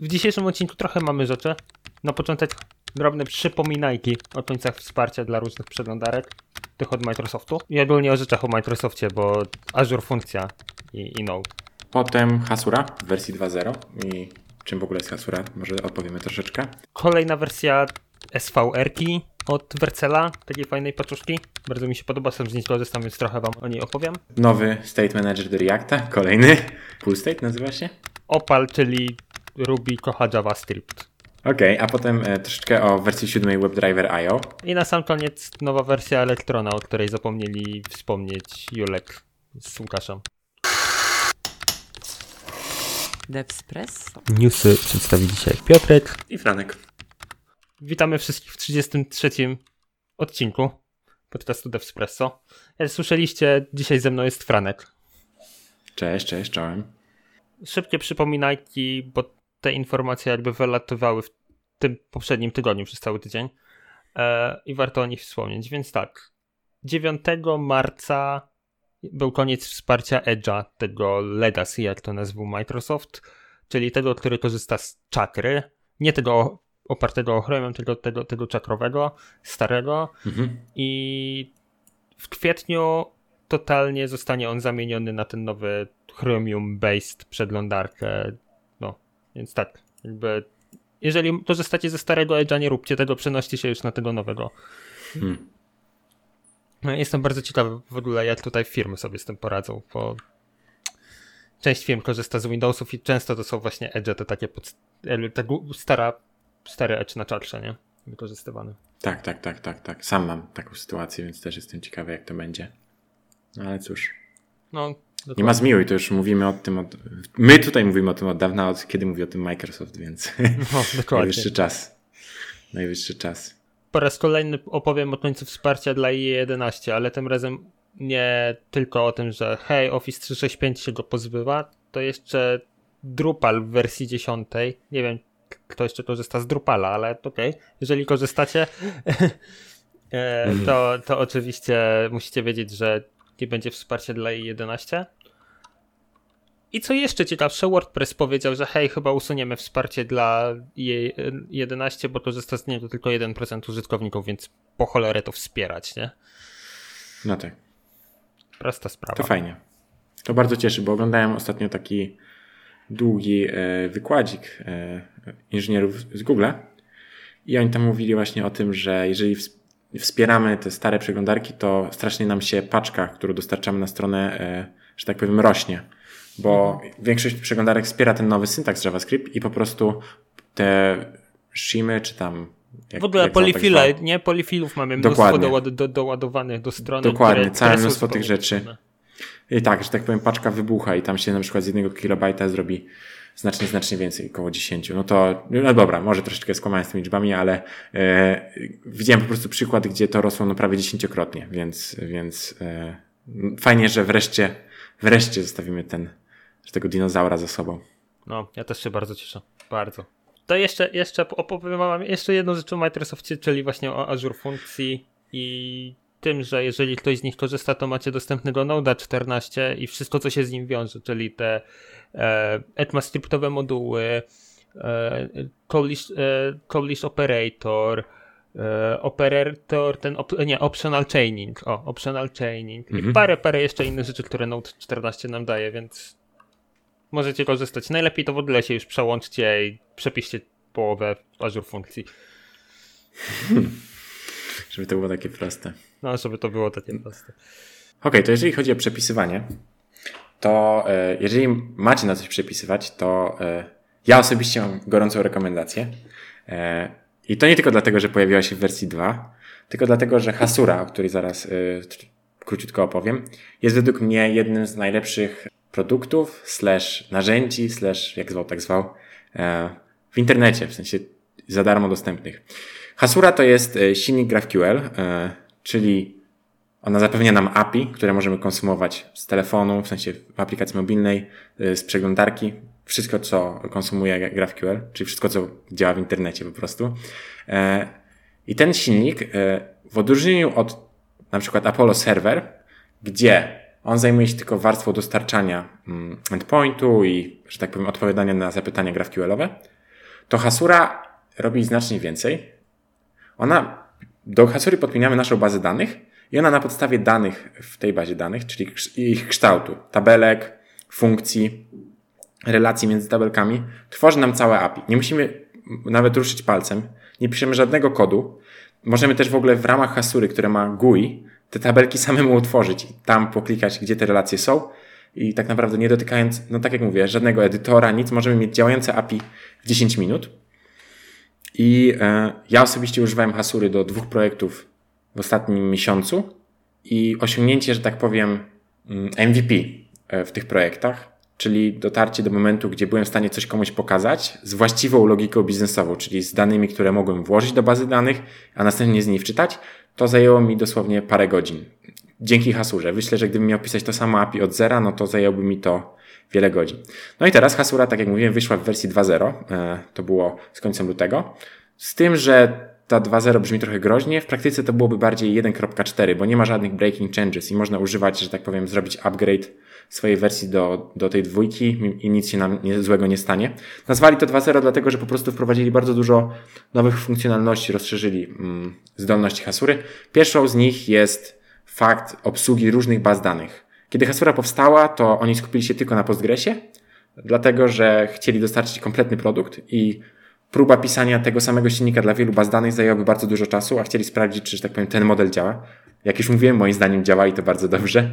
W dzisiejszym odcinku trochę mamy rzeczy. Na początek drobne przypominajki o końcach wsparcia dla różnych przeglądarek, tych od Microsoftu. I ogólnie o rzeczach o Microsoftie, bo Azure funkcja i, i Node. Potem Hasura w wersji 2.0 i czym w ogóle jest Hasura, może odpowiemy troszeczkę. Kolejna wersja SVR-ki od Vercela, takiej fajnej paczuszki. Bardzo mi się podoba, sam z niej korzystam, więc trochę wam o niej opowiem. Nowy State Manager do Reacta, kolejny. Full State nazywa się? Opal, czyli Ruby kocha JavaScript. Okej, a potem e, troszeczkę o wersji 7 WebDriver IO. I na sam koniec nowa wersja Elektrona, o której zapomnieli wspomnieć Julek z Łukaszem. Devspresso. Newsy przedstawi dzisiaj Piotrek. I Franek. Witamy wszystkich w 33 odcinku podcastu Devspresso. Jak słyszeliście, dzisiaj ze mną jest Franek. Cześć, cześć, czołem. Szybkie przypominajki, bo te informacje jakby wylatywały w tym poprzednim tygodniu przez cały tydzień e, i warto o nich wspomnieć. Więc tak, 9 marca był koniec wsparcia Edge'a, tego Legacy, jak to nazwał Microsoft, czyli tego, który korzysta z czakry, nie tego opartego o Chromium, tylko tego, tego czakrowego, starego Mhm. i w kwietniu totalnie zostanie on zamieniony na ten nowy Chromium-based przeglądarkę. Więc tak, jakby jeżeli korzystacie ze starego Edge'a, nie róbcie tego, przenoście się już na tego nowego. Hmm. No, jestem bardzo ciekawy w ogóle, jak tutaj firmy sobie z tym poradzą, bo część firm korzysta z Windowsów i często to są właśnie Edge, te takie pod, te stara, stary Edge na czakrze, nie? Wykorzystywany. Tak, tak, tak, tak, tak. Sam mam taką sytuację, więc też jestem ciekawy, jak to będzie. No ale cóż, No, nie ma zmiłuj, to już mówimy o tym od... My tutaj mówimy o tym od dawna, od kiedy mówi o tym Microsoft, więc No, dokładnie. najwyższy czas. Najwyższy czas. Po raz kolejny opowiem o końcu wsparcia dla IE11, ale tym razem nie tylko o tym, że hej, Office 365 się go pozbywa, to jeszcze Drupal w wersji 10. Nie wiem, kto jeszcze korzysta z Drupala, ale okej. Jeżeli korzystacie, e, to, to oczywiście musicie wiedzieć, że nie będzie wsparcia dla IE11. I co jeszcze ciekawsze, WordPress powiedział, że hej, chyba usuniemy wsparcie dla IE11, bo korzysta z niego tylko 1% użytkowników, więc po cholerę to wspierać, nie? No tak. Prosta sprawa. To fajnie. To bardzo cieszy, bo oglądałem ostatnio taki długi e, wykładzik e, inżynierów z Google'a i oni tam mówili właśnie o tym, że jeżeli ws- wspieramy te stare przeglądarki, to strasznie nam się paczka, którą dostarczamy na stronę, e, że tak powiem, rośnie. Bo większość przeglądarek wspiera ten nowy syntaks JavaScript i po prostu te shimy, czy tam. jak- w ogóle tak polifile, zwał- nie? Polifilów mamy mnóstwo Dokładnie. do, doładowanych do strony. Dokładnie, które- całe które mnóstwo tych rzeczy. I tak, że tak powiem, paczka wybucha i tam się na przykład z jednego kilobajta zrobi znacznie, znacznie więcej, około 10. No to, no dobra, może troszeczkę skłamałem z tymi liczbami, ale e, widziałem po prostu przykład, gdzie to rosło no prawie dziesięciokrotnie, więc, więc e, fajnie, że wreszcie, wreszcie zostawimy ten, że tego dinozaura za sobą. No, ja też się bardzo cieszę. Bardzo. To jeszcze, jeszcze opowiem wam jeszcze jedną rzecz o Microsoftie, czyli właśnie o Azure funkcji i tym, że jeżeli ktoś z nich korzysta, to macie dostępnego Node'a 14 i wszystko, co się z nim wiąże, czyli te e, ECMAScriptowe moduły, e, e, Operator, e, Operator, ten, op, nie, Optional Chaining, o, Optional Chaining i Mhm. parę, parę jeszcze innych rzeczy, które Node 14 nam daje, więc możecie korzystać. Najlepiej to w ogóle się już przełączcie i przepiszcie połowę Azure funkcji. Żeby to było takie proste. No, żeby to było takie proste. Okej, to jeżeli chodzi o przepisywanie, to e, jeżeli macie na coś przepisywać, to e, ja osobiście mam gorącą rekomendację. E, I to nie tylko dlatego, że pojawiła się w wersji 2, tylko dlatego, że Hasura, o której zaraz króciutko opowiem, jest według mnie jednym z najlepszych produktów, slash narzędzi, slash jak zwał, tak zwał, e, w internecie, w sensie za darmo dostępnych. Hasura to jest e, silnik GraphQL, e, czyli ona zapewnia nam API, które możemy konsumować z telefonu, w sensie w aplikacji mobilnej, z przeglądarki. Wszystko, co konsumuje GraphQL, czyli wszystko, co działa w internecie po prostu. I ten silnik, w odróżnieniu od na przykład Apollo Server, gdzie on zajmuje się tylko warstwą dostarczania mm, endpointu i, że tak powiem, odpowiadania na zapytania GraphQLowe, to Hasura robi znacznie więcej. Ona, do Hasury podpinamy naszą bazę danych i ona na podstawie danych w tej bazie danych, czyli ich kształtu, tabelek, funkcji, relacji między tabelkami, tworzy nam całe API. Nie musimy nawet ruszyć palcem, nie piszemy żadnego kodu. Możemy też w ogóle w ramach Hasury, które ma GUI, te tabelki samemu utworzyć i tam poklikać, gdzie te relacje są i tak naprawdę nie dotykając, no tak jak mówię, żadnego edytora, nic, możemy mieć działające API w 10 minut. I e, ja osobiście używałem Hasury do dwóch projektów w ostatnim miesiącu i osiągnięcie, że tak powiem, MVP mm, e, w tych projektach, czyli dotarcie do momentu, gdzie byłem w stanie coś komuś pokazać z właściwą logiką biznesową, czyli z danymi, które mogłem włożyć do bazy danych, a następnie z niej wczytać, to zajęło mi dosłownie parę godzin. Dzięki Hasurze. Myślę, że gdybym miał pisać to samo API od zera, no to zajęłoby mi to wiele godzin. No i teraz Hasura, tak jak mówiłem, wyszła w wersji 2.0. E, to było z końcem lutego. Z tym, że ta 2.0 brzmi trochę groźnie, w praktyce to byłoby bardziej 1.4, bo nie ma żadnych breaking changes i można używać, że tak powiem, zrobić upgrade swojej wersji do, do tej dwójki i nic się nam nie, złego nie stanie. Nazwali to 2.0 dlatego, że po prostu wprowadzili bardzo dużo nowych funkcjonalności, rozszerzyli mm, zdolności Hasury. Pierwszą z nich jest fakt obsługi różnych baz danych. Kiedy Hasura powstała, to oni skupili się tylko na Postgresie, dlatego że chcieli dostarczyć kompletny produkt i próba pisania tego samego silnika dla wielu baz danych zajęłaby bardzo dużo czasu, a chcieli sprawdzić, czy, że tak powiem, ten model działa. Jak już mówiłem, moim zdaniem działa i to bardzo dobrze.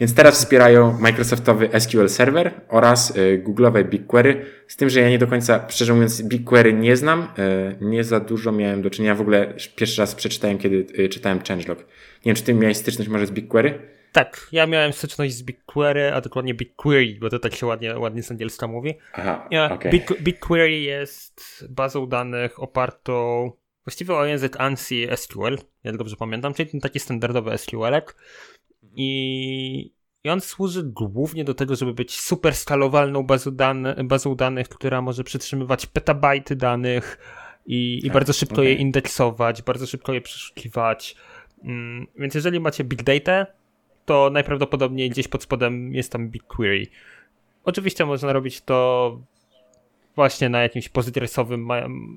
Więc teraz wspierają Microsoftowy SQL Server oraz y, Google'owe BigQuery, z tym, że ja nie do końca, szczerze mówiąc, BigQuery nie znam. Y, nie za dużo miałem do czynienia. W ogóle pierwszy raz przeczytałem, kiedy y, czytałem changelog. Nie wiem, czy ty miałeś styczność może z BigQuery? Tak, ja miałem styczność z BigQuery, a dokładnie BigQuery, bo to tak się ładnie, ładnie z angielska mówi. Aha, ja, okay. Big, BigQuery jest bazą danych opartą właściwie o język ANSI SQL, jak dobrze pamiętam, czyli ten taki standardowy SQL-ek. I, I on służy głównie do tego, żeby być super skalowalną bazą, dane, bazą danych, która może przytrzymywać petabajty danych i, i bardzo szybko okay. je indeksować, bardzo szybko je przeszukiwać. Mm, więc jeżeli macie big data, to najprawdopodobniej gdzieś pod spodem jest tam BigQuery. Oczywiście można robić to właśnie na jakimś postgresowym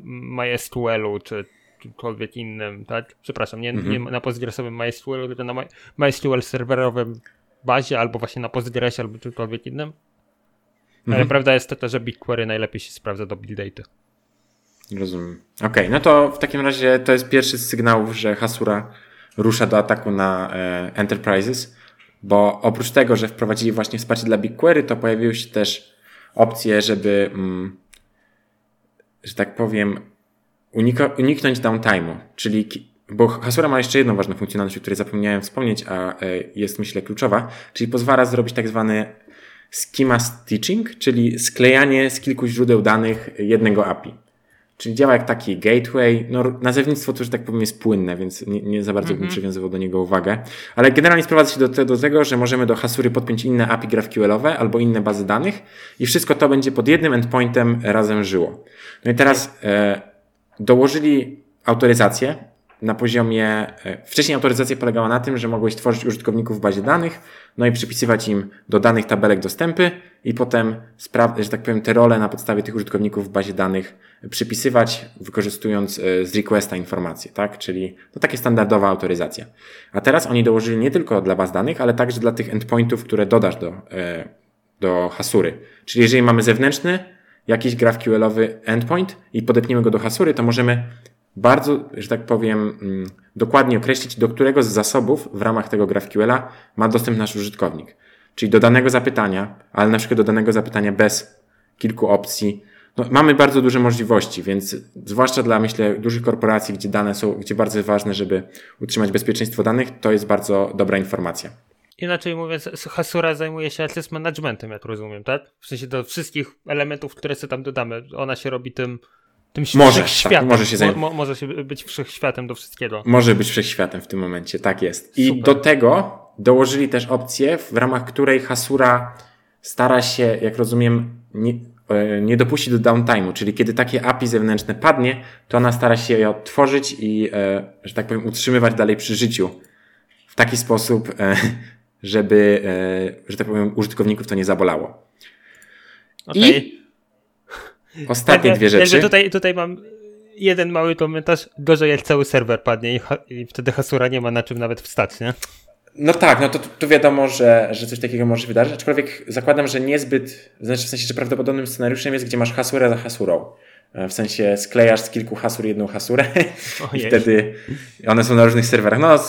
MySQL-u, czy czymkolwiek innym, tak? Przepraszam, nie, mhm. nie na postgresowym MySQL, tylko na MySQL serwerowym bazie, albo właśnie na Postgresie, albo czymkolwiek innym. Mhm. Ale prawda jest taka, że BigQuery najlepiej się sprawdza do Big Data. Rozumiem. Okej, okay, no to w takim razie to jest pierwszy z sygnałów, że Hasura rusza do ataku na e, Enterprises, bo oprócz tego, że wprowadzili właśnie wsparcie dla BigQuery, to pojawiły się też opcje, żeby, mm, że tak powiem, uniknąć downtime'u, czyli bo Hasura ma jeszcze jedną ważną funkcjonalność, o której zapomniałem wspomnieć, a e, jest myślę kluczowa, czyli pozwala zrobić tak zwany schema stitching, czyli sklejanie z kilku źródeł danych jednego API. Czyli działa jak taki gateway. No, nazewnictwo to, że tak powiem, jest płynne, więc nie, nie za bardzo mm -hmm. bym mhm. przywiązywał do niego uwagę. Ale generalnie sprowadza się do, te, do tego, że możemy do Hasury podpiąć inne API GraphQL-owe albo inne bazy danych i wszystko to będzie pod jednym endpointem razem żyło. No i teraz e, dołożyli autoryzację na poziomie. E, wcześniej autoryzacja polegała na tym, że mogłeś tworzyć użytkowników w bazie danych, no i przypisywać im do danych tabelek dostępy i potem, że tak powiem, te role na podstawie tych użytkowników w bazie danych przypisywać, wykorzystując e, z requesta informacje, tak? Czyli no takie standardowa autoryzacja. A teraz oni dołożyli nie tylko dla baz danych, ale także dla tych endpointów, które dodasz do, e, do Hasury. Czyli jeżeli mamy zewnętrzny jakiś GraphQL-owy endpoint i podepniemy go do Hasury, to możemy bardzo, że tak powiem, mm, dokładnie określić, do którego z zasobów w ramach tego GraphQL-a ma dostęp nasz użytkownik. Czyli do danego zapytania, ale na przykład do danego zapytania bez kilku opcji. No, mamy bardzo duże możliwości, więc zwłaszcza dla, myślę, dużych korporacji, gdzie dane są, gdzie bardzo ważne, żeby utrzymać bezpieczeństwo danych, to jest bardzo dobra informacja. Inaczej mówiąc, Hasura zajmuje się access managementem, jak rozumiem, tak? W sensie do wszystkich elementów, które sobie tam dodamy. Ona się robi tym tym może, tak, może się zajmować. Mo, może się być wszechświatem do wszystkiego. Może być wszechświatem w tym momencie, tak jest. I Super. do tego dołożyli też opcję, w ramach której Hasura stara się, jak rozumiem, nie, e, nie dopuścić do downtime'u, czyli kiedy takie API zewnętrzne padnie, to ona stara się je odtworzyć i, e, że tak powiem, utrzymywać dalej przy życiu. W taki sposób, e, żeby, że tak powiem, użytkowników to nie zabolało. Okay. I ostatnie dwie rzeczy. Tutaj, tutaj mam jeden mały komentarz. Gorzej jak cały serwer padnie i, i wtedy Hasura nie ma na czym nawet wstać, nie? No tak, no to tu wiadomo, że, że coś takiego może się wydarzyć, aczkolwiek zakładam, że niezbyt, znaczy w sensie, że prawdopodobnym scenariuszem jest, gdzie masz hasurę za hasurą. E, w sensie sklejasz z kilku hasur jedną hasurę i wtedy one są na różnych serwerach. No,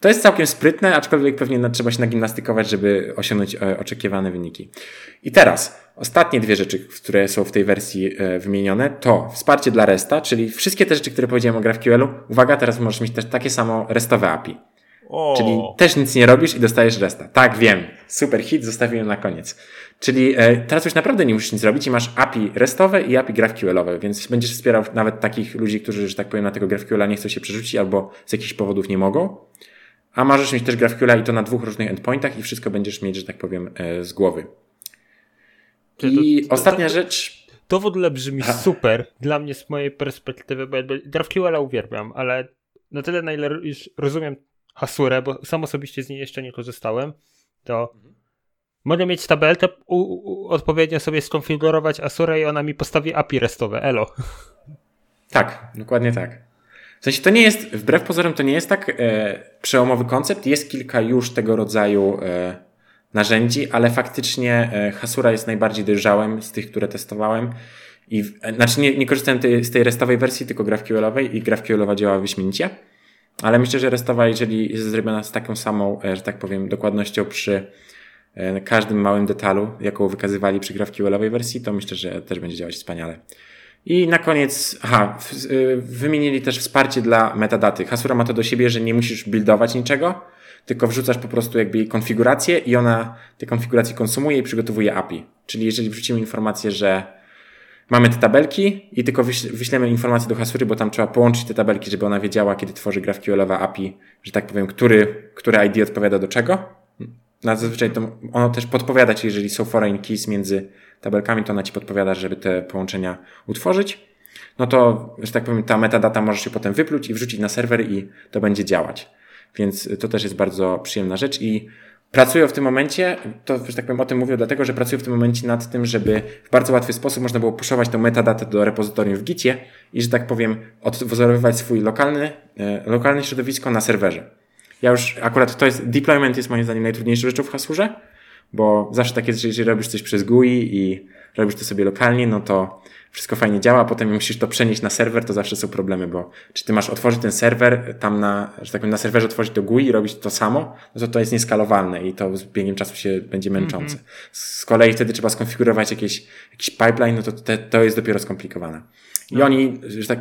to jest całkiem sprytne, aczkolwiek pewnie trzeba się nagimnastykować, żeby osiągnąć e, oczekiwane wyniki. I teraz, ostatnie dwie rzeczy, które są w tej wersji e, wymienione, to wsparcie dla RESTA, czyli wszystkie te rzeczy, które powiedziałem o GraphQL-u. Uwaga, teraz możesz mieć też takie samo RESTowe API. O. Czyli też nic nie robisz i dostajesz resta. Tak, wiem. Super hit, zostawiłem na koniec. Czyli e, teraz już naprawdę nie musisz nic robić i masz API restowe i API GraphQL-owe, więc będziesz wspierał nawet takich ludzi, którzy, że tak powiem, na tego GraphQL-a nie chcą się przerzucić albo z jakichś powodów nie mogą. A możesz mieć też GraphQL-a i to na dwóch różnych endpointach i wszystko będziesz mieć, że tak powiem, e, z głowy. I to, to, ostatnia to, rzecz. To w ogóle brzmi super dla mnie z mojej perspektywy, bo GraphQL-a uwielbiam, ale na tyle, na ile już rozumiem Hasurę, bo sam osobiście z niej jeszcze nie korzystałem, to mhm. mogę mieć tabelkę, u, u, odpowiednio sobie skonfigurować Asurę i ona mi postawi API restowe. Elo. Tak, dokładnie tak. W sensie to nie jest, wbrew pozorom, to nie jest tak e, przełomowy koncept. Jest kilka już tego rodzaju e, narzędzi, ale faktycznie e, Hasura jest najbardziej dojrzałym z tych, które testowałem. I, e, znaczy nie, nie korzystałem z tej restowej wersji, tylko GraphQL-owej i GraphQL-owa działa wyśmienicie. Ale myślę, że restawa, jeżeli jest zrobiona z taką samą, e, że tak powiem, dokładnością przy e, każdym małym detalu, jaką wykazywali przy GraphQL-owej wersji, to myślę, że też będzie działać wspaniale. I na koniec, aha, e, wymienili też wsparcie dla metadaty. Hasura ma to do siebie, że nie musisz buildować niczego, tylko wrzucasz po prostu jakby jej konfigurację i ona te konfiguracje konsumuje i przygotowuje API. Czyli jeżeli wrzucimy informację, że mamy te tabelki i tylko wyślemy informację do Hasury, bo tam trzeba połączyć te tabelki, żeby ona wiedziała, kiedy tworzy GraphQL-owa API, że tak powiem, który, który ID odpowiada do czego. Na zazwyczaj to ono też podpowiada ci, jeżeli są foreign keys między tabelkami, to ona ci podpowiada, żeby te połączenia utworzyć. No to, że tak powiem, ta metadata może się potem wypluć i wrzucić na serwer i to będzie działać. Więc to też jest bardzo przyjemna rzecz i Pracują w tym momencie, to że tak powiem o tym mówię dlatego, że pracują w tym momencie nad tym, żeby w bardzo łatwy sposób można było puszować tę metadatę do repozytorium w Gicie i, że tak powiem, odwzorowywać swój lokalny, e, lokalne środowisko na serwerze. Ja już akurat to jest, deployment jest moim zdaniem najtrudniejszą rzeczą w Hasurze, bo zawsze tak jest, że jeżeli robisz coś przez GUI i robisz to sobie lokalnie, no to wszystko fajnie działa, a potem musisz to przenieść na serwer, to zawsze są problemy, bo czy ty masz otworzyć ten serwer, tam na, że tak powiem, na serwerze otworzyć to GUI i robić to samo, no to to jest nieskalowalne i to z biegiem czasu się będzie męczące. Mm -hmm. Z kolei wtedy trzeba skonfigurować jakieś, jakiś pipeline, no to te, to jest dopiero skomplikowane. I no. oni, że tak,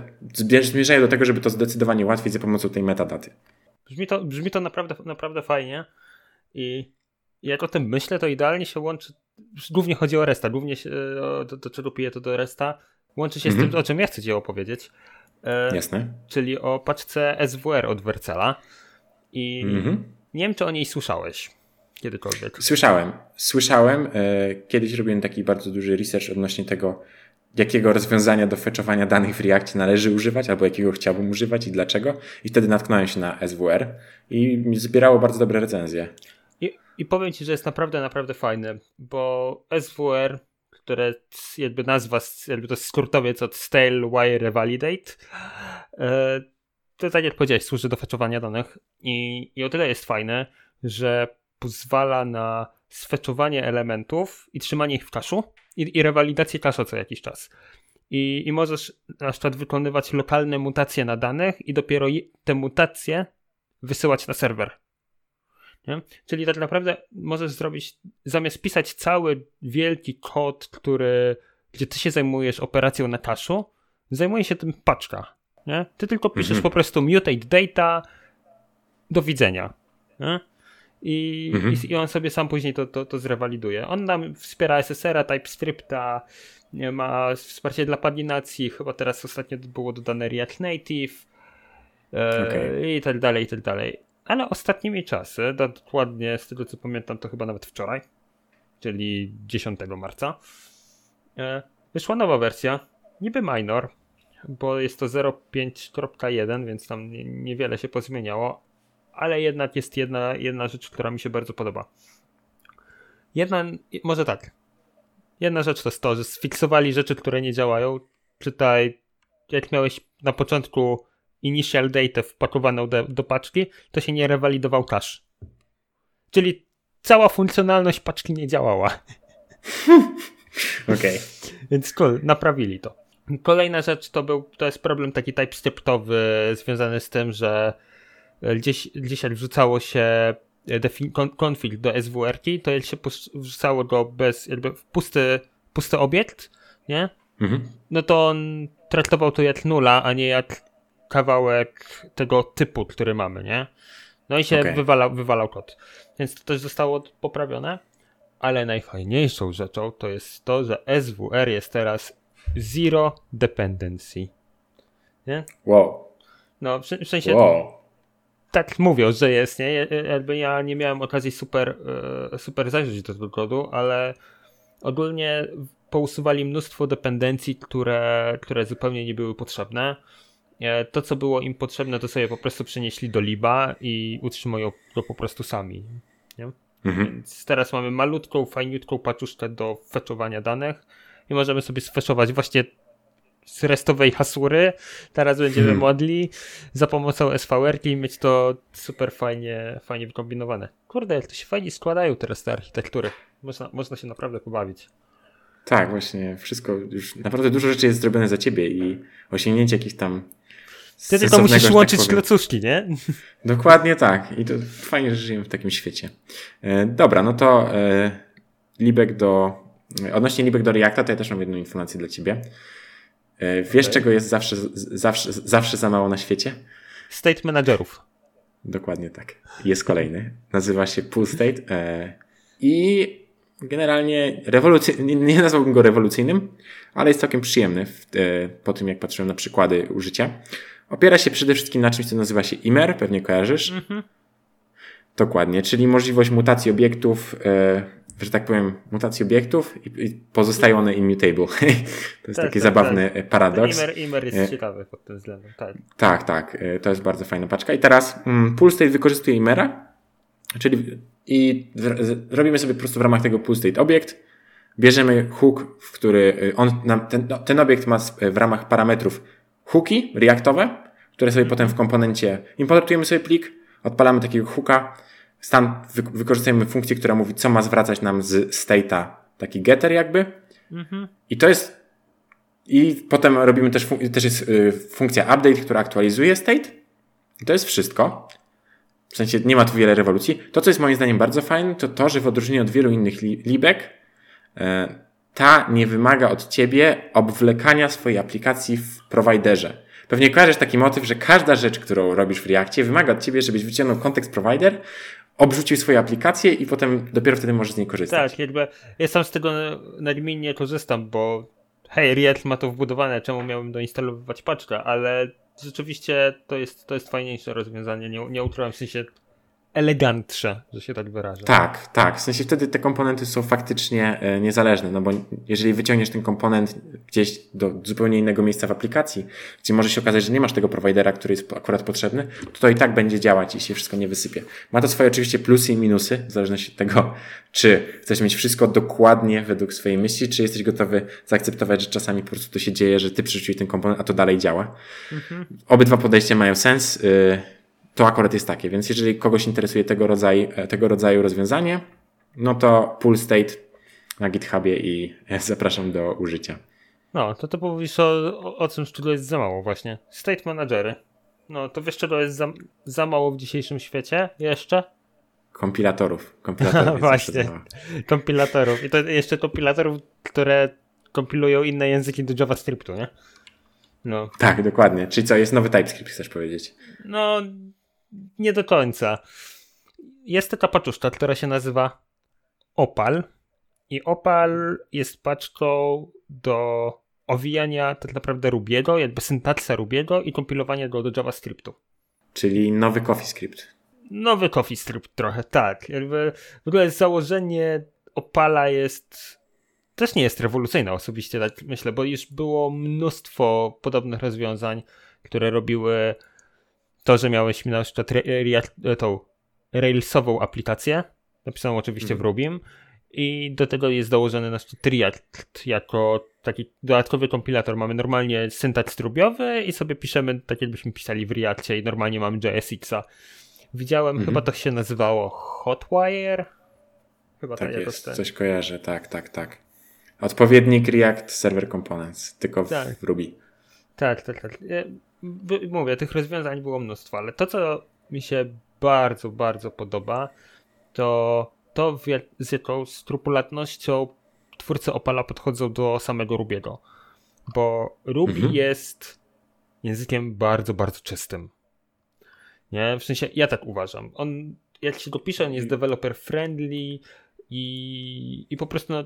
zmierzają do tego, żeby to zdecydowanie łatwiej za pomocą tej metadaty. Brzmi to, brzmi to naprawdę, naprawdę fajnie i jak o tym myślę, to idealnie się łączy głównie chodzi o Resta, głównie się, o, do, do czego piję to do Resta. Łączy się z tym, mhm. o czym ja chcę Ci opowiedzieć. E, Jasne. Czyli o paczce SWR od Wercela. I mhm. nie wiem, czy o niej słyszałeś kiedykolwiek. Słyszałem. Słyszałem. E, kiedyś robiłem taki bardzo duży research odnośnie tego, jakiego rozwiązania do fetchowania danych w Reakcie należy używać, albo jakiego chciałbym używać i dlaczego. I wtedy natknąłem się na SWR i zbierało bardzo dobre recenzje. I powiem Ci, że jest naprawdę, naprawdę fajny, bo SWR, które jakby nazwa, jakby to skrótowiec od Stale Wire Validate, e, to tak jak powiedziałeś, służy do feczowania danych i, i o tyle jest fajne, że pozwala na sfeczowanie elementów i trzymanie ich w kaszu i, i rewalidację kasza co jakiś czas. I, I możesz na przykład wykonywać lokalne mutacje na danych i dopiero te mutacje wysyłać na serwer. Nie? Czyli tak naprawdę możesz zrobić, zamiast pisać cały wielki kod, który, gdzie ty się zajmujesz operacją na kaszu, zajmuje się tym paczka. Nie? Ty tylko piszesz mhm. po prostu mutate data, do widzenia. Nie? I, mhm. i, on sobie sam później to, to, to zrewaliduje. On nam wspiera SSR-a, TypeScripta, ma wsparcie dla paginacji, chyba teraz ostatnio było dodane React Native e, okay. i tak dalej, i tak dalej. Ale ostatnimi czasy, dokładnie z tego co pamiętam, to chyba nawet wczoraj, czyli 10 marca, e, wyszła nowa wersja, niby minor, bo jest to 0.5.1, więc tam niewiele się pozmieniało, ale jednak jest jedna, jedna rzecz, która mi się bardzo podoba. Jedna, może tak. Jedna rzecz to jest to, że sfiksowali rzeczy, które nie działają. Czytaj, jak miałeś na początku initial date wpakowaną do, do paczki, to się nie rewalidował cache. Czyli cała funkcjonalność paczki nie działała. Okej. Okay. Więc cool, naprawili to. Kolejna rzecz to był, to jest problem taki TypeScriptowy związany z tym, że gdzieś, gdzieś jak wrzucało się config do SWR-ki, to jak się wrzucało go bez, jakby w pusty, pusty obiekt, nie? Mhm. No to on traktował to jak nula, a nie jak kawałek tego typu, który mamy, nie? No i się okay. wywalał, wywalał kod. Więc to też zostało poprawione. Ale najfajniejszą rzeczą to jest to, że SWR jest teraz zero dependency. Nie? Wow. No, w, w sensie. Wow. Tak mówią, że jest, nie? Jakby ja nie miałem okazji super, e, super zajrzeć do tego kodu, ale ogólnie pousuwali mnóstwo dependencji, które, które zupełnie nie były potrzebne. E, to, co było im potrzebne, to sobie po prostu przenieśli do liba i utrzymują go po prostu sami. Nie? Mhm. Więc teraz mamy malutką, fajniutką paczuszkę do feczowania danych i możemy sobie sfeszować właśnie z restowej hasury. Teraz będziemy hmm. modli za pomocą SVR i mieć to super fajnie, fajnie wykombinowane. Kurde, jak to się fajnie składają teraz te architektury. Można, można się naprawdę pobawić. Tak, właśnie. Wszystko już naprawdę dużo rzeczy jest zrobione za ciebie i osiągnięcie jakichś tam ty tylko musisz tak łączyć tak klocuszki, nie? Dokładnie tak. I to fajnie, że żyjemy w takim świecie. E, dobra, no to e, Libek do... Odnośnie Libek do Reacta, to ja też mam jedną informację dla ciebie. E, wiesz, okay. czego jest zawsze, zawsze, zawsze za mało na świecie? State managerów. Dokładnie tak. Jest kolejny. Nazywa się Pool State. E, I generalnie rewolucyjny, nie nazwałbym go rewolucyjnym, ale jest całkiem przyjemny w, e, po tym, jak patrzyłem na przykłady użycia. Opiera się przede wszystkim na czymś, co nazywa się IMER, pewnie kojarzysz. Mhm. Dokładnie, czyli możliwość mutacji obiektów, e, że tak powiem, mutacji obiektów i, i pozostają one immutable. to jest tak, taki tak, zabawny tak. paradoks. IMER, IMER jest e, ciekawy pod tym względem. Tak, tak, tak e, to jest bardzo fajna paczka. I teraz mm, Pulstate wykorzystuje IMERa, czyli i robimy sobie po prostu w ramach tego Pulstate obiekt, bierzemy hook, w który on, ten, no, ten obiekt ma w ramach parametrów hooki reaktowe, które sobie potem w komponencie importujemy sobie plik, odpalamy takiego hooka, stan wy, wykorzystujemy funkcję, która mówi, co ma zwracać nam z state'a, taki getter jakby. Mhm. I to jest i potem robimy też, też jest y, funkcja update, która aktualizuje state. I to jest wszystko. W sensie nie ma tu wiele rewolucji. To, co jest moim zdaniem bardzo fajne, to to, że w odróżnieniu od wielu innych li libek, e, ta nie wymaga od ciebie obwlekania swojej aplikacji w prowajderze. Pewnie kojarzysz taki motyw, że każda rzecz, którą robisz w Reakcie, wymaga od ciebie, żebyś wyciągnął kontekst provider, obrzucił swoje aplikacje i potem dopiero wtedy możesz z niej korzystać. Tak, jakby ja sam z tego nagminnie korzystam, bo hej, React ma to wbudowane, czemu miałbym doinstalowywać paczkę, ale rzeczywiście to jest, to jest fajniejsze rozwiązanie, nie, nie w sensie elegantsze, że się tak wyrażę. Tak, tak. W sensie wtedy te komponenty są faktycznie e, niezależne, no bo jeżeli wyciągniesz ten komponent gdzieś do zupełnie innego miejsca w aplikacji, gdzie może się okazać, że nie masz tego providera, który jest akurat potrzebny, to to i tak będzie działać i się wszystko nie wysypie. Ma to swoje oczywiście plusy i minusy, w zależności od tego, czy chcesz mieć wszystko dokładnie według swojej myśli, czy jesteś gotowy zaakceptować, że czasami po prostu to się dzieje, że ty przerzuciłeś ten komponent, a to dalej działa. Mhm. Obydwa podejścia mają sens. Y, to akurat jest takie. Więc jeżeli kogoś interesuje tego rodzaju, e, tego rodzaju rozwiązanie, no to Pool State na GitHubie i zapraszam do użycia. No, to to mówisz o, o, o czym czego jest za mało właśnie. State Managery. No, to wiesz czego jest za, za mało w dzisiejszym świecie jeszcze? Kompilatorów. Kompilatorów właśnie. Kompilatorów. I to jeszcze kompilatorów, które kompilują inne języki do JavaScriptu, nie? No. Tak, dokładnie. Czyli co, jest nowy TypeScript, chcesz powiedzieć? No, nie do końca. Jest taka paczuszka, która się nazywa Opal. I Opal jest paczką do owijania tak naprawdę Rubiego, jakby syntaksa Rubiego i kompilowania go do JavaScriptu. Czyli nowy CoffeeScript. Nowy CoffeeScript trochę, tak. Jakby w ogóle założenie Opala jest też nie jest rewolucyjne osobiście, tak myślę, bo już było mnóstwo podobnych rozwiązań, które robiły to, że miałeś na przykład re, re, tą Railsową aplikację, napisaną oczywiście mm. w mhm. Rubim i do tego jest dołożony nasz React jako taki dodatkowy kompilator. Mamy normalnie syntaks trubiowy i sobie piszemy tak jakbyśmy pisali w Reactie i normalnie mamy JSX-a. Widziałem, Mhm. chyba to się nazywało Hotwire. Chyba Tak jakoś jest, ten. coś kojarzę, tak, tak, tak. Odpowiednik React Server Components, tylko w Tak. Ruby. Tak, tak, tak. Mówię, tych rozwiązań było mnóstwo, ale to, co mi się bardzo, bardzo podoba, to to, z jaką skrupulatnością twórcy Opala podchodzą do samego Rubiego. Bo Ruby Mhm. jest językiem bardzo, bardzo czystym. Nie? W sensie, ja tak uważam. On, jak się go pisze, on jest developer friendly i, i po prostu no,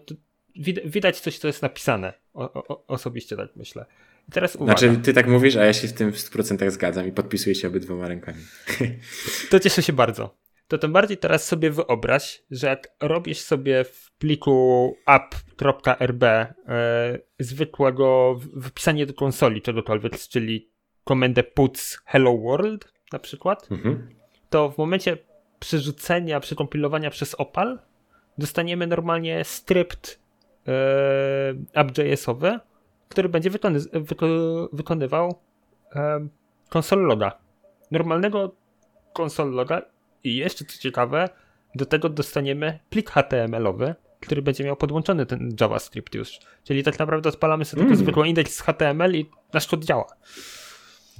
widać coś, co jest napisane. O, o, osobiście tak myślę. I teraz uwaga. Znaczy, ty tak mówisz, a ja się z tym w 100% zgadzam i podpisuję się obydwoma rękami. To cieszę się bardzo. To tym bardziej teraz sobie wyobraź, że jak robisz sobie w pliku app.rb e, zwykłego w- wypisanie do konsoli czegokolwiek, czyli komendę puts hello world na przykład, Mhm. to w momencie przerzucenia, przekompilowania przez Opal dostaniemy normalnie skrypt e, app.jsowy, który będzie wykony, wyko, wykonywał e, loga. Normalnego console loga i jeszcze co ciekawe, do tego dostaniemy plik HTML-owy, który będzie miał podłączony ten JavaScript już. Czyli tak naprawdę odpalamy sobie Mm. tylko zwykły indeks z HTML i nasz kod działa.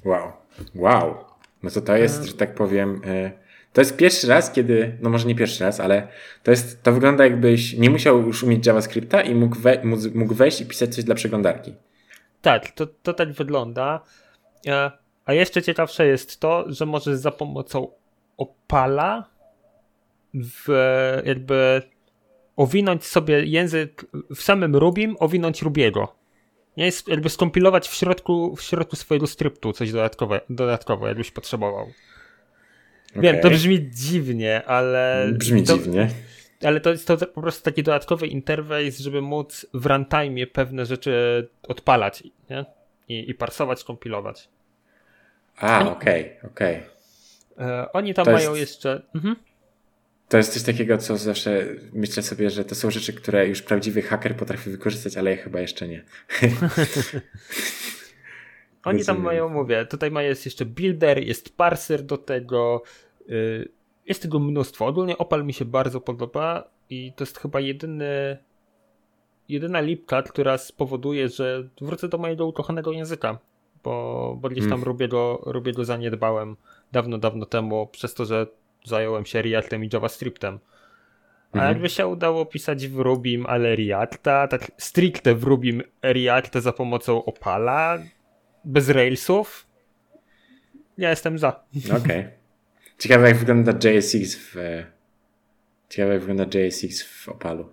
Wow. Wow. No to to jest, że tak powiem, e, to jest pierwszy raz, kiedy, no może nie pierwszy raz, ale to jest, to wygląda jakbyś nie musiał już umieć JavaScripta i mógł, we, mógł wejść i pisać coś dla przeglądarki. Tak, to, to tak wygląda. E, A jeszcze ciekawsze jest to, że możesz za pomocą opala w, jakby owinąć sobie język w samym Rubim, owinąć Rubiego. Nie jest jakby skompilować w środku, w środku swojego skryptu coś dodatkowe, dodatkowo, jakbyś potrzebował. Wiem, to brzmi dziwnie, ale. Brzmi to, dziwnie. Ale to jest to po prostu taki dodatkowy interfejs, żeby móc w runtime pewne rzeczy odpalać nie? I, i parsować, kompilować. A, okej, okej. E, oni tam To jest- mają jeszcze. Mhm. To jest coś takiego, co zawsze myślę sobie, że to są rzeczy, które już prawdziwy haker potrafi wykorzystać, ale ja chyba jeszcze nie. Oni tam mają, mówię, tutaj ma jest jeszcze builder, jest parser do tego. y, Jest tego mnóstwo. Ogólnie Opal mi się bardzo podoba i to jest chyba jedyny. Jedyna lipka, która spowoduje, że wrócę do mojego ukochanego języka, bo, bo gdzieś tam Mm. robię, go, robię go zaniedbałem dawno, dawno temu, przez to, że zająłem się Reactem i JavaScriptem. A Mhm. jakby się udało pisać w Rubim, ale Reacta, tak stricte w Rubim Reacta za pomocą Opala, bez Railsów, ja jestem za. Okej. Ciekawe jak wygląda JSX w... Ciekawe jak wygląda JSX w Opalu.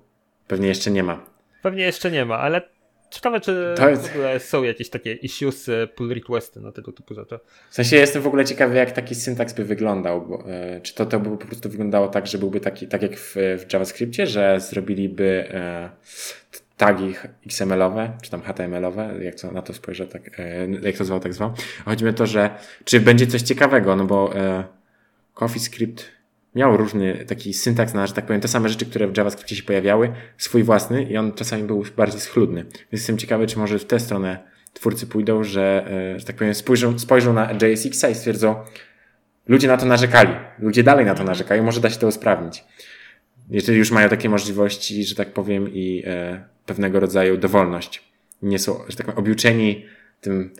Pewnie jeszcze nie ma. Pewnie jeszcze nie ma, ale ciekawe, czy To jest- w ogóle są jakieś takie issues, e, pull requesty na tego typu rzeczy. W sensie jestem w ogóle ciekawy, jak taki syntaks by wyglądał. Bo, e, czy to, to by po prostu wyglądało tak, że byłby taki, tak jak w, w JavaScriptie, że zrobiliby e, tagi XML-owe, czy tam HTML-owe, jak to na to spojrzę, tak, e, jak to zwał, tak zwał. Chodzi mi o to, że czy będzie coś ciekawego, no bo e, CoffeeScript miał różny taki syntaks na, że tak powiem, te same rzeczy, które w JavaScriptie się pojawiały, swój własny i on czasami był bardziej schludny. Więc jestem ciekawy, czy może w tę stronę twórcy pójdą, że, e, że tak powiem, spojrzą, spojrzą na JSX-a i stwierdzą, ludzie na to narzekali, ludzie dalej na to narzekają, może da się to usprawnić. Jeżeli już mają takie możliwości, że tak powiem, i e, pewnego rodzaju dowolność. Nie są, że tak powiem, objuczeni tym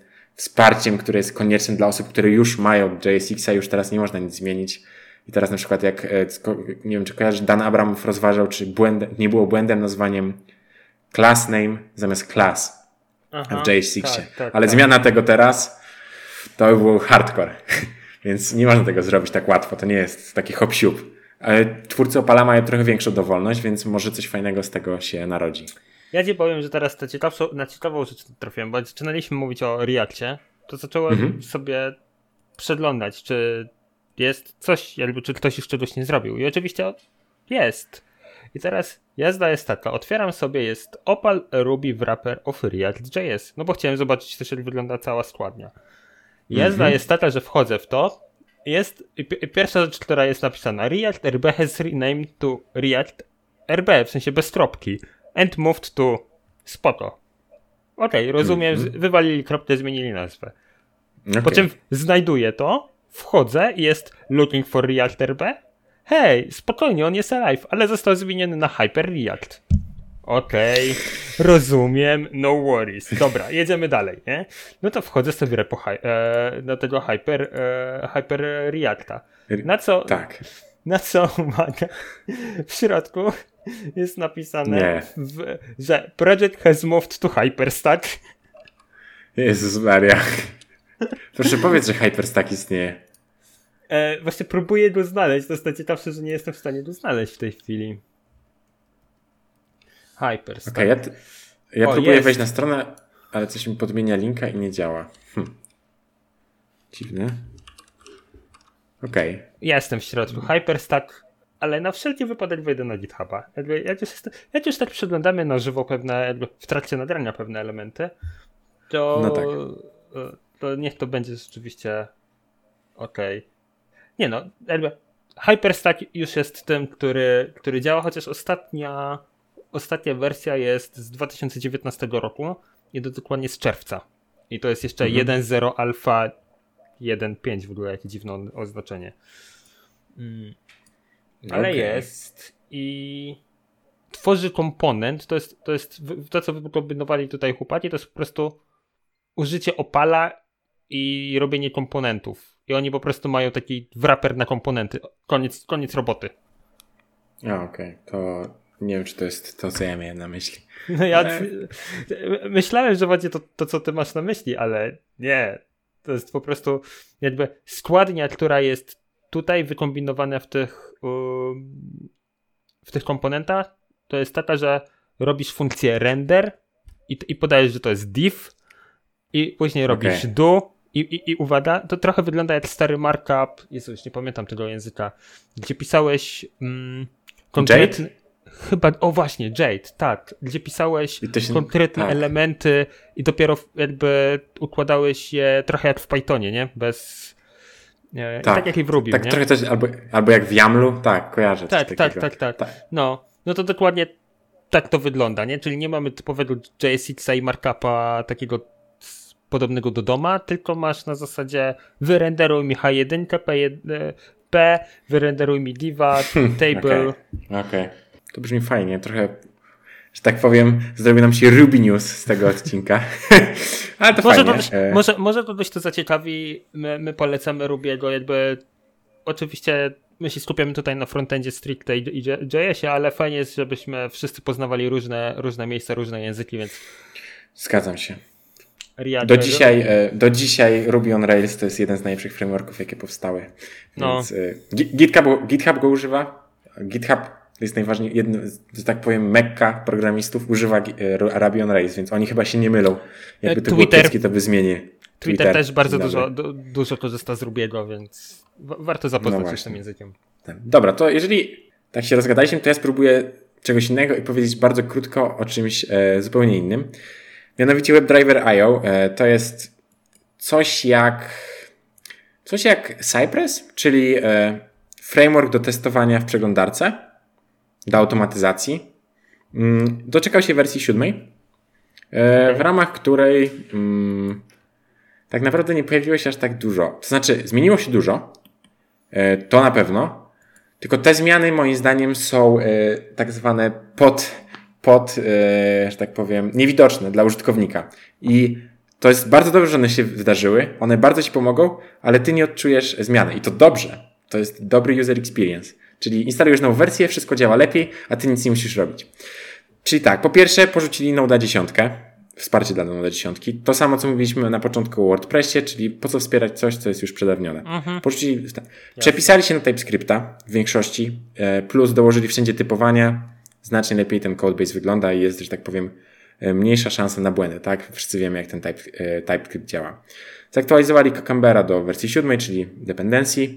wsparciem, które jest konieczne dla osób, które już mają JSX-a, już teraz nie można nic zmienić. I teraz na przykład jak, e, nie wiem czy kojarzysz, Dan Abramow rozważał, czy błędem, nie było błędem nazwaniem class name zamiast class w JSX-ie. tak, tak, Ale tak. zmiana tego teraz to by był hardcore. Więc nie można tego zrobić tak łatwo. To nie jest taki hop siup. Ale twórcy Opala mają trochę większą dowolność, więc może coś fajnego z tego się narodzi. Ja ci powiem, że teraz na ciekawą rzecz trafiłem, bo zaczynaliśmy mówić o Reactie, to zacząłem Mhm. sobie przeglądać, czy jest coś, jakby czy ktoś już czegoś nie zrobił. I oczywiście jest. I teraz jazda jest taka, otwieram sobie, jest Opal Ruby Wrapper of React.js, no bo chciałem zobaczyć też jak wygląda cała składnia. Jazda Mhm. jest taka, że wchodzę w to, jest pierwsza rzecz, która jest napisana, React RB has renamed to React RB, w sensie bez kropki. And moved to spoko. Okej, okay, rozumiem, mm -hmm. wywalili kropkę, zmienili nazwę. Okay. Po czym znajduję to, wchodzę i jest looking for React RB. Hej, spokojnie, on jest alive, ale został zmieniony na Hyper React. Okej, okay, rozumiem, no worries. Dobra, jedziemy dalej, nie? No to wchodzę sobie repo e, na tego Hyper, e, Hyper Reacta. Na co? Tak. Na co, uwaga, w środku jest napisane, w, że project has moved to Hyperstack. Jezus Maria. Proszę powiedz, że Hyperstack istnieje. E, właśnie próbuję go znaleźć, to jest ciekawsze, że nie jestem w stanie go znaleźć w tej chwili. Hyperstack. Okay, ja, ja o, próbuję jest. wejść na stronę, ale coś mi podmienia linka i nie działa. Hm. Dziwne. Okej. Okay. Jestem w środku. Hyperstack, ale na wszelki wypadek wejdę na GitHuba. Jakby, jak, już jak już tak przeglądamy na żywo pewne, jakby w trakcie nagrania pewne elementy, to, no tak. to niech to będzie rzeczywiście ok. Nie no, jakby Hyperstack już jest tym, który, który działa, chociaż ostatnia ostatnia wersja jest z 2019 roku i to dokładnie z czerwca. I to jest jeszcze mhm. 1.0 alfa 1.5 w ogóle, jakie dziwne oznaczenie. Mm. Ale okay. jest i tworzy komponent, to jest, to jest to, co wykombinowali tutaj chłopaki, to jest po prostu użycie opala i robienie komponentów. I oni po prostu mają taki wrapper na komponenty. Koniec, koniec roboty. Okej. Okay. To nie wiem, czy to jest to, co ja miałem na myśli. No ja ale... myślałem, że będzie to, to, co ty masz na myśli, ale nie. To jest po prostu jakby składnia, która jest tutaj wykombinowana w tych w tych komponentach, to jest taka, że robisz funkcję render i, i podajesz, że to jest div i później robisz okay. do i, i, i uwaga, to trochę wygląda jak stary markup, Jezu, już nie pamiętam tego języka, gdzie pisałeś mm, konkretny... Chyba, o właśnie, Jade, tak, gdzie pisałeś się, konkretne tak. elementy i dopiero jakby układałeś je trochę jak w Pythonie, nie? Bez... Tak, tak jak i w Tak nie? trochę też, albo, albo jak w YAMLu, tak, kojarzę. Tak, tak, tak, tak, tak. No, no to dokładnie tak to wygląda, nie? Czyli nie mamy typowego JSX-a i markupa takiego podobnego do doma, tylko masz na zasadzie wyrenderuj mi H1, P1, P, wyrenderuj mi diva, table. Okej. Okay. okay. To brzmi fajnie, trochę, że tak powiem, zrobi nam się Ruby News z tego odcinka. Ale to może fajnie. To, e, może, może kogoś to zaciekawi, my, my polecamy Rubiego, jakby oczywiście my się skupiamy tutaj na frontendzie stricte i, i JS-ie, ale fajnie jest, żebyśmy wszyscy poznawali różne, różne miejsca, różne języki, więc... Zgadzam się. Do dzisiaj, e, do dzisiaj Ruby on Rails to jest jeden z najlepszych frameworków, jakie powstały. No. Więc no. GitHub, GitHub go używa. GitHub to jest najważniejsze, jedno, że tak powiem, mekka programistów używa e, on Rails, więc oni chyba się nie mylą. Jakby to Twitter, było to by zmienię. Twitter, Twitter też bardzo dużo, du, dużo korzysta z Rubiego, więc warto zapoznać no się z tym językiem. Tak. Dobra, to jeżeli tak się rozgadaliśmy, to ja spróbuję czegoś innego i powiedzieć bardzo krótko o czymś e, zupełnie innym. Mianowicie WebDriver.io e, to jest coś jak coś jak Cypress, czyli e, framework do testowania w przeglądarce do automatyzacji. Mm, doczekał się wersji siódmej, e, w ramach której mm, tak naprawdę nie pojawiło się aż tak dużo. To znaczy, zmieniło się dużo, e, to na pewno, tylko te zmiany moim zdaniem są e, tak zwane pod, pod że tak powiem, niewidoczne dla użytkownika. I to jest bardzo dobrze, że one się wydarzyły, one bardzo ci pomogą, ale ty nie odczujesz zmiany. I to dobrze. To jest dobry user experience. Czyli instalujesz nową wersję, wszystko działa lepiej, a ty nic nie musisz robić. Czyli tak, po pierwsze porzucili Node 10, wsparcie dla Node 10. To samo, co mówiliśmy na początku o WordPressie, czyli po co wspierać coś, co jest już przedawnione. Mhm. Porzucili, przepisali się na TypeScripta w większości, e, plus dołożyli wszędzie typowania. Znacznie lepiej ten codebase wygląda i jest, że tak powiem, e, mniejsza szansa na błędy, tak? Wszyscy wiemy, jak ten type, e, TypeScript działa. Zaktualizowali Cucumbera do wersji 7, czyli dependency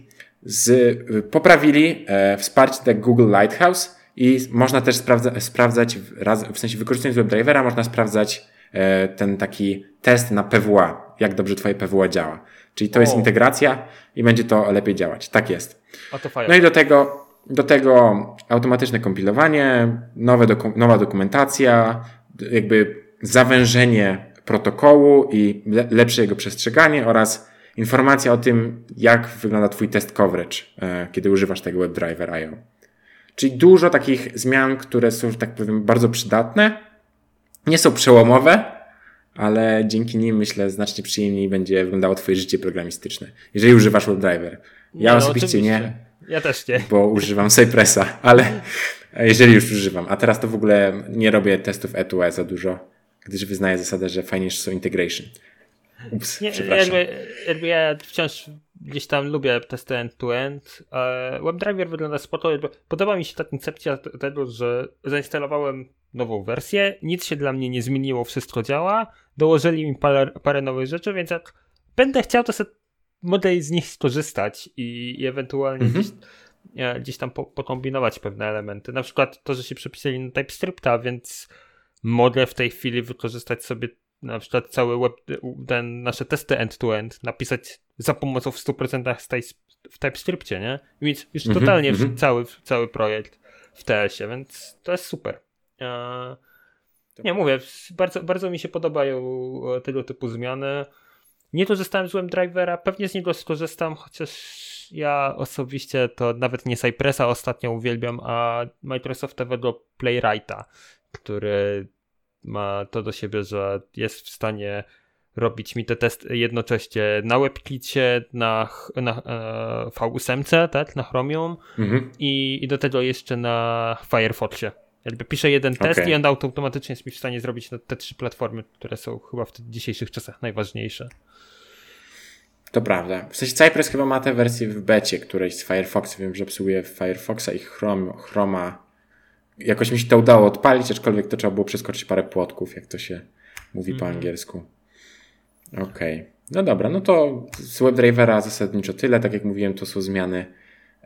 z, poprawili e, wsparcie tak Google Lighthouse i można też sprawdza, sprawdzać, raz, w sensie wykorzystując WebDrivera, można sprawdzać e, ten taki test na PWA, jak dobrze twoje PWA działa. Czyli to o. jest integracja i będzie to lepiej działać. Tak jest. No i do tego, do tego automatyczne kompilowanie, nowe doku nowa dokumentacja, jakby zawężenie protokołu i le lepsze jego przestrzeganie oraz informacja o tym, jak wygląda Twój test coverage, e, kiedy używasz tego WebDriver IO. Czyli dużo takich zmian, które są, że tak powiem, bardzo przydatne. Nie są przełomowe, ale dzięki nim myślę znacznie przyjemniej będzie wyglądało Twoje życie programistyczne, jeżeli używasz WebDriver. Ja no, osobiście oczywiście. nie, Ja też nie. bo używam Cypressa, ale jeżeli już używam. A teraz to w ogóle nie robię testów E2E za dużo, gdyż wyznaję zasadę, że fajniejsze są integration. Ups, Nie, jakby, jakby ja wciąż gdzieś tam lubię testy end-to-end. WebDriver wygląda spoko. Podoba mi się ta koncepcja tego, że zainstalowałem nową wersję, nic się dla mnie nie zmieniło, wszystko działa, dołożyli mi parę, parę nowych rzeczy, więc jak będę chciał, to sobie mogę z nich skorzystać i, i ewentualnie Mhm. gdzieś, e, gdzieś tam po, pokombinować pewne elementy. Na przykład to, że się przepisali na TypeScripta, więc mogę w tej chwili wykorzystać sobie na przykład cały web, ten, nasze testy end-to-end, napisać za pomocą w 100% z tej, w TypeScriptie, nie? Więc już Mhm, totalnie mhm. cały, cały projekt w TS-ie, więc to jest super. E, nie mówię, bardzo, bardzo mi się podobają e, tego typu zmiany. Nie korzystałem z WebDrivera, pewnie z niego skorzystam, chociaż ja osobiście to nawet nie Cypressa ostatnio uwielbiam, a Microsoftowego Playwrighta, który ma to do siebie, że jest w stanie robić mi te testy jednocześnie na WebKicie, na, na e, V8, tak, na Chromium Mhm. i, i do tego jeszcze na Firefoxie. Jakby piszę jeden test Okej. i on automatycznie jest mi w stanie zrobić na te trzy platformy, które są chyba w dzisiejszych czasach najważniejsze. To prawda. W sensie Cypress chyba ma tę wersję w becie którejś z Firefoxa. Wiem, że obsługuje Firefoxa i Chroma. Jakoś mi się to udało odpalić, aczkolwiek to trzeba było przeskoczyć parę płotków, jak to się mówi po Mhm. angielsku. Okej. No dobra, no to z WebDrivera zasadniczo tyle. Tak jak mówiłem, to są zmiany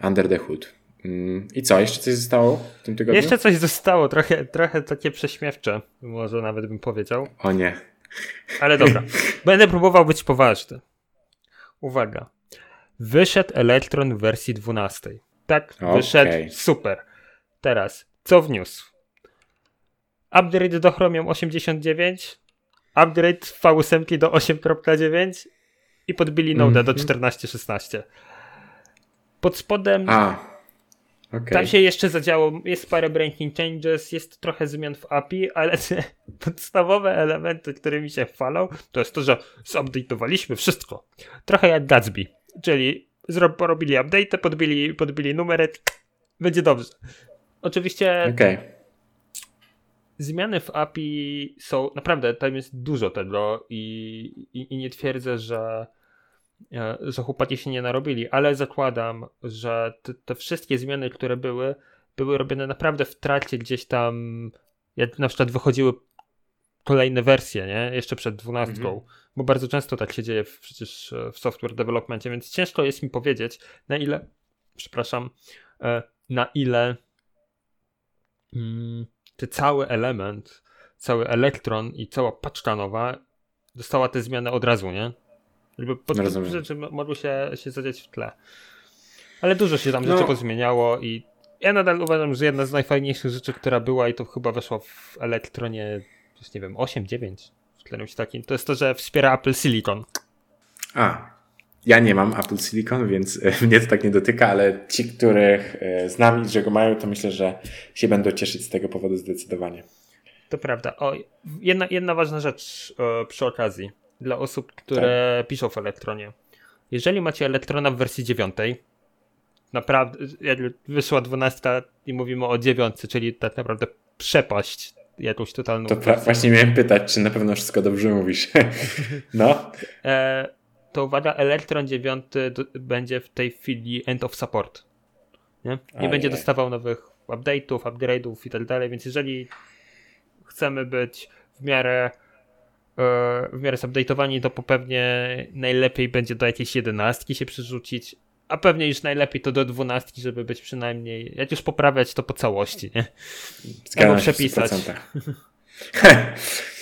under the hood. Mm, I co, jeszcze coś zostało w tym tygodniu? Jeszcze coś zostało, trochę, trochę takie prześmiewcze, może nawet bym powiedział. O nie. Ale dobra, będę próbował być poważny. Uwaga. Wyszedł Electron w wersji 12. Tak, Okej. wyszedł, super. Teraz, co wniósł? Upgrade do Chromium 89, upgrade V8 do 8.9 i podbili Node do Mhm. 14.16. Pod spodem A. Okej. tam się jeszcze zadziało, jest parę breaking changes, jest trochę zmian w API, ale te podstawowe elementy, które mi się chwalą, to jest to, że zupdate'owaliśmy wszystko. Trochę jak Gatsby, czyli porobili update, podbili, podbili numerek, będzie dobrze. Oczywiście Okej. zmiany w API są, naprawdę tam jest dużo tego i, i, i nie twierdzę, że, e, że chłopaki się nie narobili, ale zakładam, że te, te wszystkie zmiany, które były, były robione naprawdę w trakcie gdzieś tam, jak na przykład wychodziły kolejne wersje, nie? Jeszcze przed dwunastką, Mhm. bo bardzo często tak się dzieje w, przecież e, w software developmentie, więc ciężko jest mi powiedzieć, na ile, przepraszam, e, na ile mm, ten cały element, cały elektron i cała paczka nowa dostała te zmiany od razu, nie? Jakby pod, Rozumiem. rzeczy mogły się, się zadziać w tle. Ale dużo się tam No. rzeczy pozmieniało i ja nadal uważam, że jedna z najfajniejszych rzeczy, która była i to chyba weszła w elektronie, już nie wiem, 8, 9, w którymś takim, to jest to, że wspiera Apple Silicon. A, ja nie mam Apple Silicon, więc e, mnie to tak nie dotyka, ale ci, których e, znam i że go mają, to myślę, że się będą cieszyć z tego powodu zdecydowanie. To prawda. O, jedna, jedna ważna rzecz e, przy okazji dla osób, które piszą w Elektronie. Jeżeli macie Elektrona w wersji 9, naprawdę, jak wyszła 12 i mówimy o 9, czyli tak naprawdę przepaść jakąś totalną To pra- właśnie miałem pytać, czy na pewno wszystko dobrze mówisz. no, e, to uwaga, Elektron 9 do, będzie w tej chwili end of support. Nie, nie będzie dostawał nowych update'ów, upgrade'ów i tak dalej, więc jeżeli chcemy być w miarę e, w miarę zupdate'owani, to pewnie najlepiej będzie do jakiejś jedenastki się przerzucić, a pewnie już najlepiej to do dwunastki, żeby być przynajmniej, jak już poprawiać to po całości, nie? zgadzam Albo przepisać.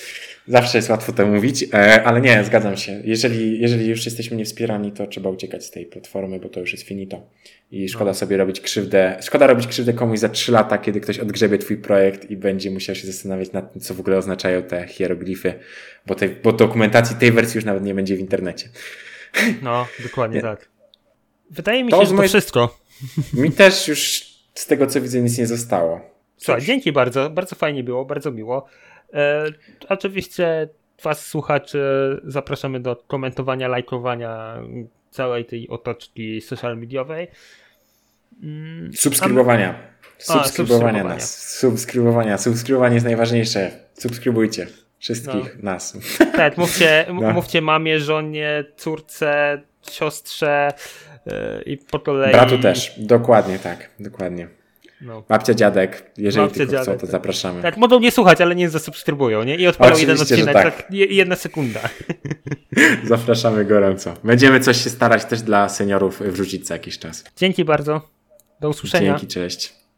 100%. Zawsze jest łatwo to mówić, e, ale nie, zgadzam się. Jeżeli, jeżeli już jesteśmy niewspierani, to trzeba uciekać z tej platformy, bo to już jest finito. I szkoda No. sobie robić krzywdę. Szkoda robić krzywdę komuś za 3 lata, kiedy ktoś odgrzebie twój projekt i będzie musiał się zastanawiać nad tym, co w ogóle oznaczają te hieroglify, bo, tej, bo dokumentacji tej wersji już nawet nie będzie w internecie. No, dokładnie Nie. tak. Wydaje mi To się, że to mojej- wszystko. Mi też już z tego co widzę nic nie zostało. Słuchaj, dzięki bardzo, bardzo fajnie było, bardzo miło. E, oczywiście Was, słuchaczy, zapraszamy do komentowania, lajkowania całej tej otoczki social mediowej. Mm, Subskrybowania. Subskrybowania subskrybowania. nas. Subskrybowania. Subskrybowanie jest najważniejsze. Subskrybujcie. Wszystkich nas. a- Tak, mówcie, No. mówcie mamie, żonie, córce, siostrze e, i po kolei... Bratu też. Dokładnie tak. Dokładnie. No. Babcia, dziadek. Jeżeli Babcia, tylko chcą, dziadek, to tak. zapraszamy. Tak, mogą nie słuchać, ale nie zasubskrybują, nie? I odpalą jeden odcinek, tak. tak, je- jedna sekunda. Zapraszamy gorąco. Będziemy coś się starać też dla seniorów wrzucić co jakiś czas. Dzięki bardzo. Do usłyszenia. Dzięki, cześć.